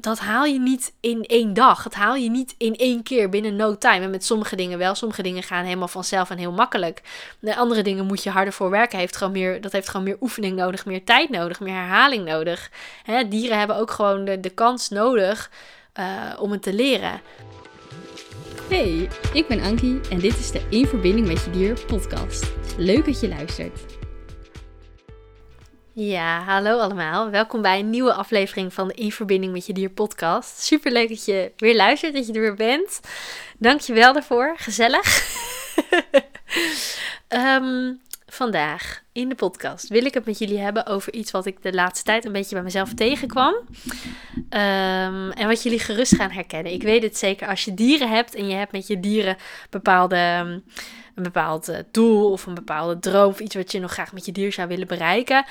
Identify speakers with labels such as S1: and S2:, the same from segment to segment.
S1: dat haal je niet in één dag. Dat haal je niet in één keer binnen no time. En met sommige dingen wel. Sommige dingen gaan helemaal vanzelf en heel makkelijk. De andere dingen moet je harder voor werken. Heeft gewoon meer, dat heeft gewoon meer oefening nodig, meer tijd nodig, meer herhaling nodig. Dieren hebben ook gewoon de, de kans nodig uh, om het te leren.
S2: Hey, ik ben Ankie en dit is de In Verbinding met Je Dier podcast. Leuk dat je luistert.
S1: Ja, hallo allemaal. Welkom bij een nieuwe aflevering van de In Verbinding met Je Dier podcast. Super leuk dat je weer luistert, dat je er weer bent. Dank je wel daarvoor. Gezellig. um, vandaag in de podcast wil ik het met jullie hebben over iets wat ik de laatste tijd een beetje bij mezelf tegenkwam. Um, en wat jullie gerust gaan herkennen. Ik weet het zeker als je dieren hebt en je hebt met je dieren bepaalde, een bepaald eh, doel of een bepaalde droom of iets wat je nog graag met je dier zou willen bereiken.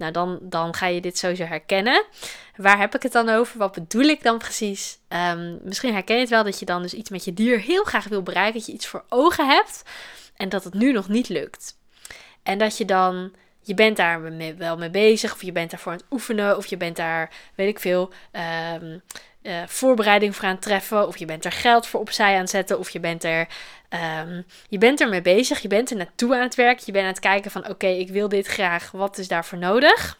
S1: Nou, dan, dan ga je dit sowieso herkennen. Waar heb ik het dan over? Wat bedoel ik dan precies? Um, misschien herken je het wel dat je dan dus iets met je dier heel graag wil bereiken. Dat je iets voor ogen hebt en dat het nu nog niet lukt. En dat je dan, je bent daar wel mee bezig, of je bent daarvoor aan het oefenen, of je bent daar, weet ik veel, um, uh, voorbereiding voor aan het treffen, of je bent er geld voor opzij aan het zetten, of je bent er, um, je bent er mee bezig, je bent er naartoe aan het werk, je bent aan het kijken van, oké, ik wil dit graag, wat is daarvoor nodig?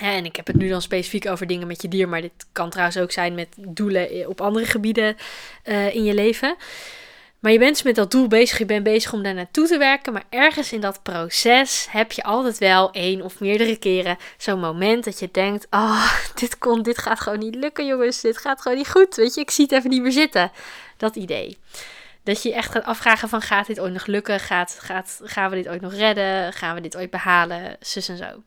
S1: En ik heb het nu dan specifiek over dingen met je dier, maar dit kan trouwens ook zijn met doelen op andere gebieden uh, in je leven. Maar je bent dus met dat doel bezig, je bent bezig om daar naartoe te werken. Maar ergens in dat proces heb je altijd wel één of meerdere keren zo'n moment dat je denkt: Oh, dit, kon, dit gaat gewoon niet lukken, jongens. Dit gaat gewoon niet goed. Weet je, ik zie het even niet meer zitten. Dat idee. Dat je echt gaat afvragen: van, Gaat dit ooit nog lukken? Gaat, gaat, gaan we dit ooit nog redden? Gaan we dit ooit behalen? Zus en zo.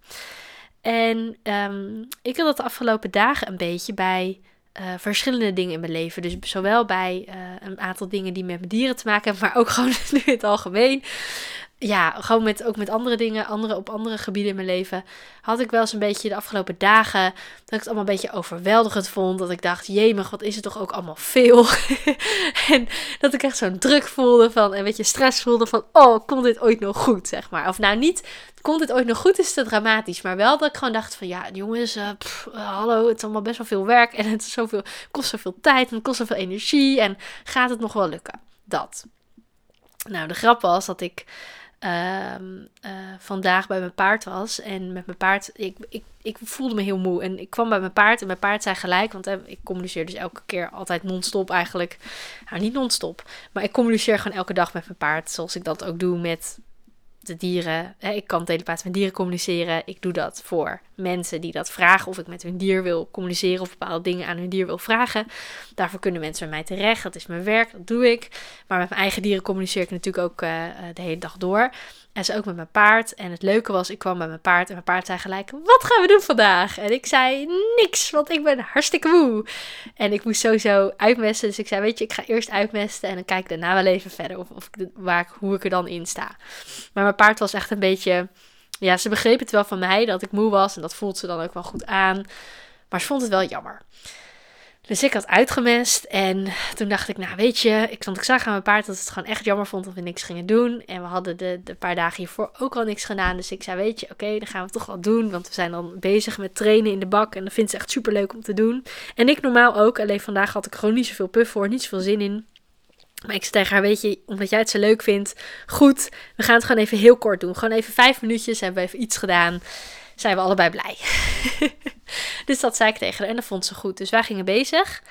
S1: En um, ik had dat de afgelopen dagen een beetje bij uh, verschillende dingen in mijn leven. Dus zowel bij uh, een aantal dingen die met mijn dieren te maken hebben, maar ook gewoon nu in het algemeen ja, gewoon met, ook met andere dingen, andere, op andere gebieden in mijn leven, had ik wel eens een beetje de afgelopen dagen, dat ik het allemaal een beetje overweldigend vond. Dat ik dacht, jemig, wat is het toch ook allemaal veel. en dat ik echt zo'n druk voelde van, een beetje stress voelde van, oh, komt dit ooit nog goed, zeg maar. Of nou niet, komt dit ooit nog goed, is te dramatisch. Maar wel dat ik gewoon dacht van, ja, jongens, uh, hallo, het is allemaal best wel veel werk. En het is zoveel, kost zoveel tijd en het kost zoveel energie. En gaat het nog wel lukken? Dat. Nou, de grap was dat ik uh, uh, vandaag bij mijn paard was. En met mijn paard, ik, ik, ik voelde me heel moe. En ik kwam bij mijn paard en mijn paard zei gelijk, want ik communiceer dus elke keer altijd non-stop eigenlijk. Nou, niet non-stop, maar ik communiceer gewoon elke dag met mijn paard. Zoals ik dat ook doe met de dieren. Ik kan telepathisch met dieren communiceren. Ik doe dat voor mensen die dat vragen. Of ik met hun dier wil communiceren of bepaalde dingen aan hun dier wil vragen. Daarvoor kunnen mensen bij mij terecht. Dat is mijn werk, dat doe ik. Maar met mijn eigen dieren communiceer ik natuurlijk ook uh, de hele dag door. En ze ook met mijn paard. En het leuke was, ik kwam bij mijn paard en mijn paard zei gelijk, wat gaan we doen vandaag? En ik zei, niks, want ik ben hartstikke moe. En ik moest sowieso uitmesten. Dus ik zei, weet je, ik ga eerst uitmesten en dan kijk ik daarna wel even verder. Of, of waar hoe ik er dan in sta. Maar mijn paard was echt een beetje, ja, ze begreep het wel van mij dat ik moe was. En dat voelt ze dan ook wel goed aan. Maar ze vond het wel jammer. Dus ik had uitgemest en toen dacht ik, nou weet je, ik, want ik zag aan mijn paard dat het gewoon echt jammer vond dat we niks gingen doen. En we hadden de, de paar dagen hiervoor ook al niks gedaan. Dus ik zei, weet je, oké, dan gaan we toch wel doen. Want we zijn dan bezig met trainen in de bak en dat vindt ze echt super leuk om te doen. En ik normaal ook, alleen vandaag had ik gewoon niet zoveel puff voor, niet zoveel zin in. Maar ik zei tegen haar, weet je, omdat jij het zo leuk vindt, goed, we gaan het gewoon even heel kort doen. Gewoon even vijf minuutjes, hebben we even iets gedaan zijn we allebei blij. dus dat zei ik tegen haar en dat vond ze goed. Dus wij gingen bezig.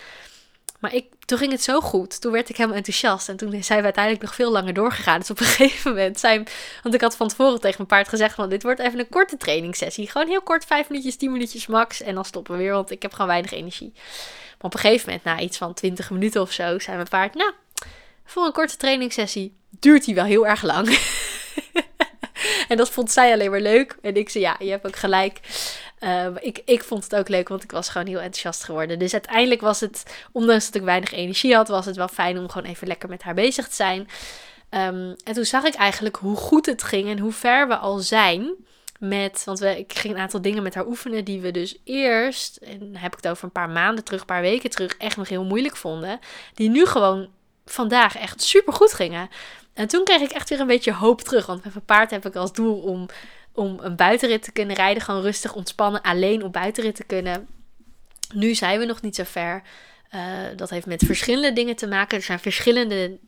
S1: Maar ik, toen ging het zo goed. Toen werd ik helemaal enthousiast. En toen zijn we uiteindelijk nog veel langer doorgegaan. Dus op een gegeven moment zijn... Want ik had van tevoren tegen mijn paard gezegd... Van, dit wordt even een korte trainingssessie. Gewoon heel kort, vijf minuutjes, tien minuutjes max. En dan stoppen we weer, want ik heb gewoon weinig energie. Maar op een gegeven moment, na iets van 20 minuten of zo... zei mijn paard, nou, voor een korte trainingssessie duurt die wel heel erg lang. en dat vond zij alleen maar leuk. En ik zei, ja, je hebt ook gelijk. Uh, ik, ik vond het ook leuk, want ik was gewoon heel enthousiast geworden. Dus uiteindelijk was het, ondanks dat ik weinig energie had, was het wel fijn om gewoon even lekker met haar bezig te zijn. Um, en toen zag ik eigenlijk hoe goed het ging en hoe ver we al zijn met, want we, ik ging een aantal dingen met haar oefenen die we dus eerst, en heb ik het over een paar maanden terug, een paar weken terug, echt nog heel moeilijk vonden. Die nu gewoon vandaag echt super goed gingen. En toen kreeg ik echt weer een beetje hoop terug. Want met mijn paard heb ik als doel om, om een buitenrit te kunnen rijden. Gewoon rustig ontspannen, alleen op buitenrit te kunnen. Nu zijn we nog niet zo ver. Uh, dat heeft met verschillende dingen te maken. Er zijn verschillende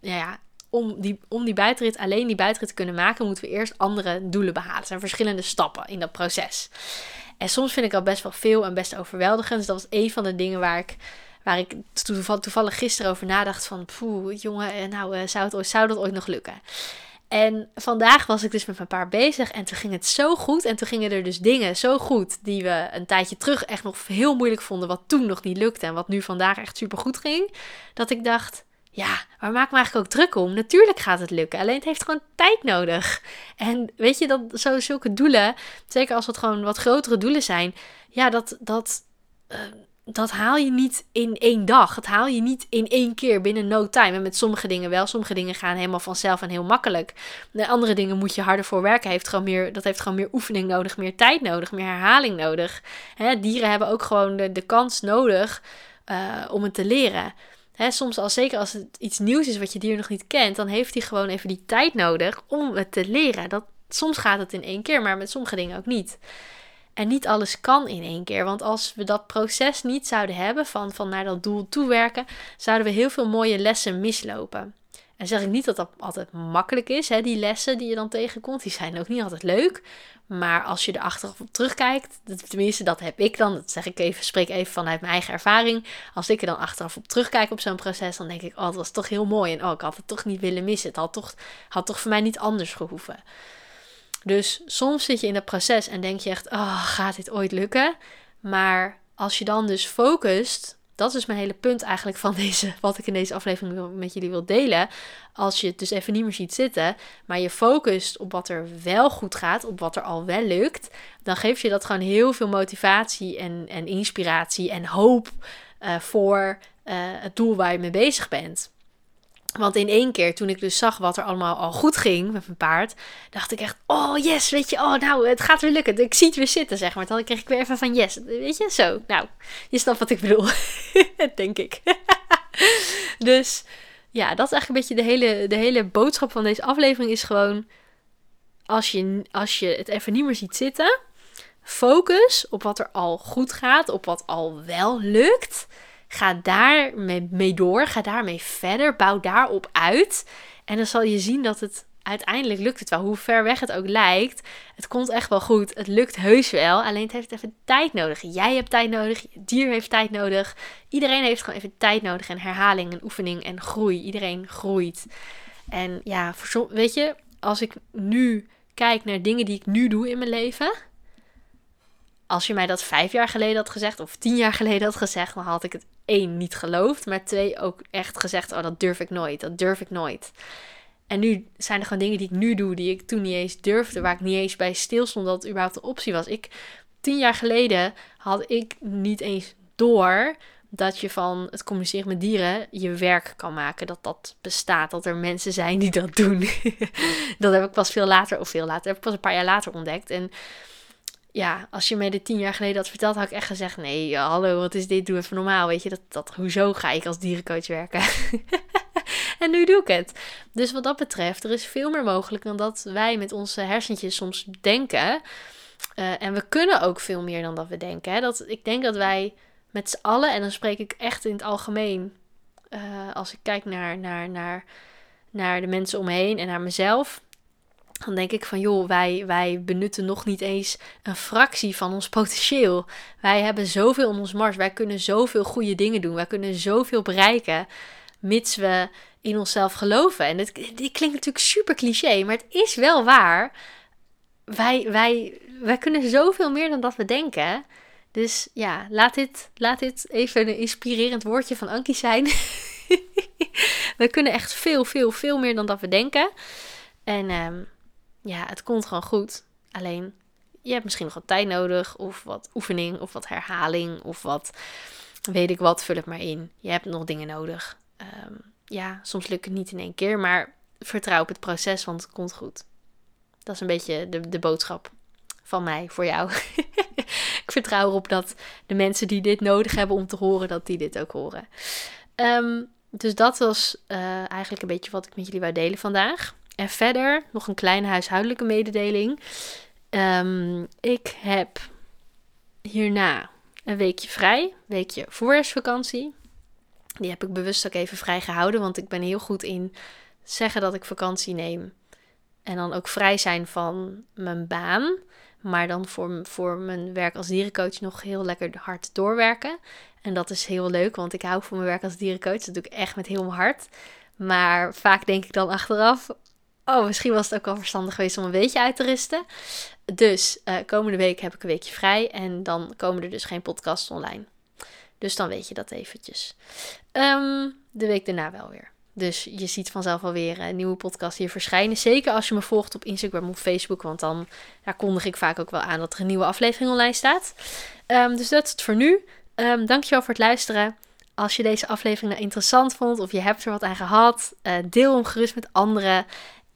S1: ja, om die, om die buitenrit, alleen die buitenrit te kunnen maken, moeten we eerst andere doelen behalen. Er zijn verschillende stappen in dat proces. En soms vind ik dat best wel veel en best overweldigend. Dus dat was een van de dingen waar ik, waar ik toevallig gisteren over nadacht van... Poeh, jongen, eh, nou, eh, zou, het zou dat ooit nog lukken? En vandaag was ik dus met mijn paar bezig en toen ging het zo goed. En toen gingen er dus dingen zo goed die we een tijdje terug echt nog heel moeilijk vonden. Wat toen nog niet lukte en wat nu vandaag echt super goed ging. Dat ik dacht, ja, waar maak me eigenlijk ook druk om? Natuurlijk gaat het lukken, alleen het heeft gewoon tijd nodig. En weet je, dat zo, zulke doelen, zeker als het gewoon wat grotere doelen zijn, ja, dat, dat, uh, dat haal je niet in één dag. Dat haal je niet in één keer binnen no time. En met sommige dingen wel. Sommige dingen gaan helemaal vanzelf en heel makkelijk. De andere dingen moet je harder voor werken. Heeft gewoon meer, dat heeft gewoon meer oefening nodig, meer tijd nodig, meer herhaling nodig. Hè, dieren hebben ook gewoon de, de kans nodig uh, om het te leren. Soms al zeker als het iets nieuws is wat je dier nog niet kent, dan heeft hij gewoon even die tijd nodig om het te leren. Dat, soms gaat het in één keer, maar met sommige dingen ook niet. En niet alles kan in één keer. Want als we dat proces niet zouden hebben van, van naar dat doel toe werken, zouden we heel veel mooie lessen mislopen. En zeg ik niet dat dat altijd makkelijk is, hè, die lessen die je dan tegenkomt, die zijn ook niet altijd leuk. Maar als je er achteraf op terugkijkt, tenminste dat heb ik dan, dat zeg ik even, spreek even vanuit mijn eigen ervaring. Als ik er dan achteraf op terugkijk op zo'n proces, dan denk ik, oh dat was toch heel mooi. En oh, ik had het toch niet willen missen. Het had toch, had toch voor mij niet anders gehoeven. Dus soms zit je in dat proces en denk je echt, oh, gaat dit ooit lukken? Maar als je dan dus focust dat is mijn hele punt eigenlijk van deze, wat ik in deze aflevering met jullie wil delen. Als je het dus even niet meer ziet zitten, maar je focust op wat er wel goed gaat, op wat er al wel lukt, dan geeft je dat gewoon heel veel motivatie en, en inspiratie en hoop uh, voor uh, het doel waar je mee bezig bent. Want in één keer, toen ik dus zag wat er allemaal al goed ging met mijn paard, dacht ik echt, oh yes, weet je, oh nou, het gaat weer lukken. Ik zie het weer zitten, zeg maar. Dan kreeg ik weer even van yes, weet je, zo. Nou, je snapt wat ik bedoel, denk ik. dus ja, dat is eigenlijk een beetje de hele, de hele boodschap van deze aflevering is gewoon, als je, als je het even niet meer ziet zitten, focus op wat er al goed gaat, op wat al wel lukt. Ga daar mee door, ga daarmee verder, bouw daarop uit. En dan zal je zien dat het uiteindelijk lukt het wel. Hoe ver weg het ook lijkt, het komt echt wel goed. Het lukt heus wel, alleen het heeft even tijd nodig. Jij hebt tijd nodig, dier heeft tijd nodig. Iedereen heeft gewoon even tijd nodig en herhaling en oefening en groei. Iedereen groeit. En ja, weet je, als ik nu kijk naar dingen die ik nu doe in mijn leven, als je mij dat vijf jaar geleden had gezegd of tien jaar geleden had gezegd, dan had ik het één niet geloofd, maar twee ook echt gezegd: oh, dat durf ik nooit, dat durf ik nooit. En nu zijn er gewoon dingen die ik nu doe, die ik toen niet eens durfde, waar ik niet eens bij stil stond dat het überhaupt een optie was. Ik, tien jaar geleden had ik niet eens door dat je van het communiceren met dieren je werk kan maken. Dat dat bestaat, dat er mensen zijn die dat doen. dat heb ik pas veel later, of veel later, heb ik pas een paar jaar later ontdekt. En ja, als je mij dit tien jaar geleden had verteld, had ik echt gezegd: nee, hallo, wat is dit? Doe even normaal. Weet je, dat, dat, hoezo ga ik als dierencoach werken? en nu doe ik het. Dus wat dat betreft, er is veel meer mogelijk dan dat wij met onze hersentjes soms denken. Uh, en we kunnen ook veel meer dan dat we denken. Hè? Dat, ik denk dat wij met z'n allen, en dan spreek ik echt in het algemeen, uh, als ik kijk naar, naar, naar, naar de mensen om me heen en naar mezelf dan denk ik van joh, wij, wij benutten nog niet eens een fractie van ons potentieel. Wij hebben zoveel om ons mars. Wij kunnen zoveel goede dingen doen. Wij kunnen zoveel bereiken. Mits we in onszelf geloven. En dit, dit klinkt natuurlijk super cliché, maar het is wel waar. Wij, wij, wij kunnen zoveel meer dan dat we denken. Dus ja, laat dit, laat dit even een inspirerend woordje van Ankie zijn. we kunnen echt veel, veel, veel meer dan dat we denken. En um, ja, het komt gewoon goed. Alleen, je hebt misschien nog wat tijd nodig, of wat oefening, of wat herhaling, of wat weet ik wat, vul het maar in. Je hebt nog dingen nodig. Ehm, ja, soms lukt het niet in één keer, maar vertrouw op het proces, want het komt goed. Dat is een beetje de, de boodschap van mij voor jou. ik vertrouw erop dat de mensen die dit nodig hebben om te horen, dat die dit ook horen. Ehm, dus dat was uh, eigenlijk een beetje wat ik met jullie wou delen vandaag. En verder nog een kleine huishoudelijke mededeling. Um, ik heb hierna een weekje vrij, weekje voorjaarsvakantie. Die heb ik bewust ook even vrij gehouden, want ik ben heel goed in zeggen dat ik vakantie neem. En dan ook vrij zijn van mijn baan. Maar dan voor, voor mijn werk als dierencoach nog heel lekker hard doorwerken. En dat is heel leuk, want ik hou van mijn werk als dierencoach. Dat doe ik echt met heel mijn hart. Maar vaak denk ik dan achteraf: oh, misschien was het ook wel verstandig geweest om een beetje uit te rusten. Dus uh, komende week heb ik een weekje vrij en dan komen er dus geen podcasts online. Dus dan weet je dat eventjes. Um, de week daarna wel weer. Dus je ziet vanzelf alweer een nieuwe podcast hier verschijnen. Zeker als je me volgt op Instagram of Facebook. Want dan kondig ik vaak ook wel aan dat er een nieuwe aflevering online staat. Um, dus dat is het voor nu. Um, dankjewel voor het luisteren. Als je deze aflevering nou interessant vond of je hebt er wat aan gehad, uh, deel hem gerust met anderen.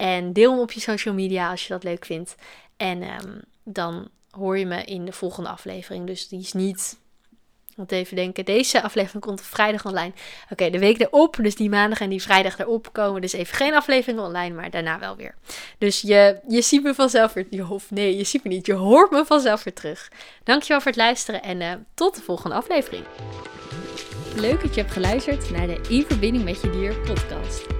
S1: En deel hem op je social media als je dat leuk vindt. En um, dan hoor je me in de volgende aflevering. Dus die is niet want even denken, deze aflevering komt vrijdag online. Oké, de week erop, dus die maandag en die vrijdag erop komen dus even geen aflevering online, maar daarna wel weer. Dus je, je ziet me vanzelf weer, nee, je ziet me niet, je hoort me vanzelf weer terug. Dankjewel voor het luisteren en uh, tot de volgende aflevering.
S2: Leuk dat je hebt geluisterd naar de In Verbinding met Je Dier podcast.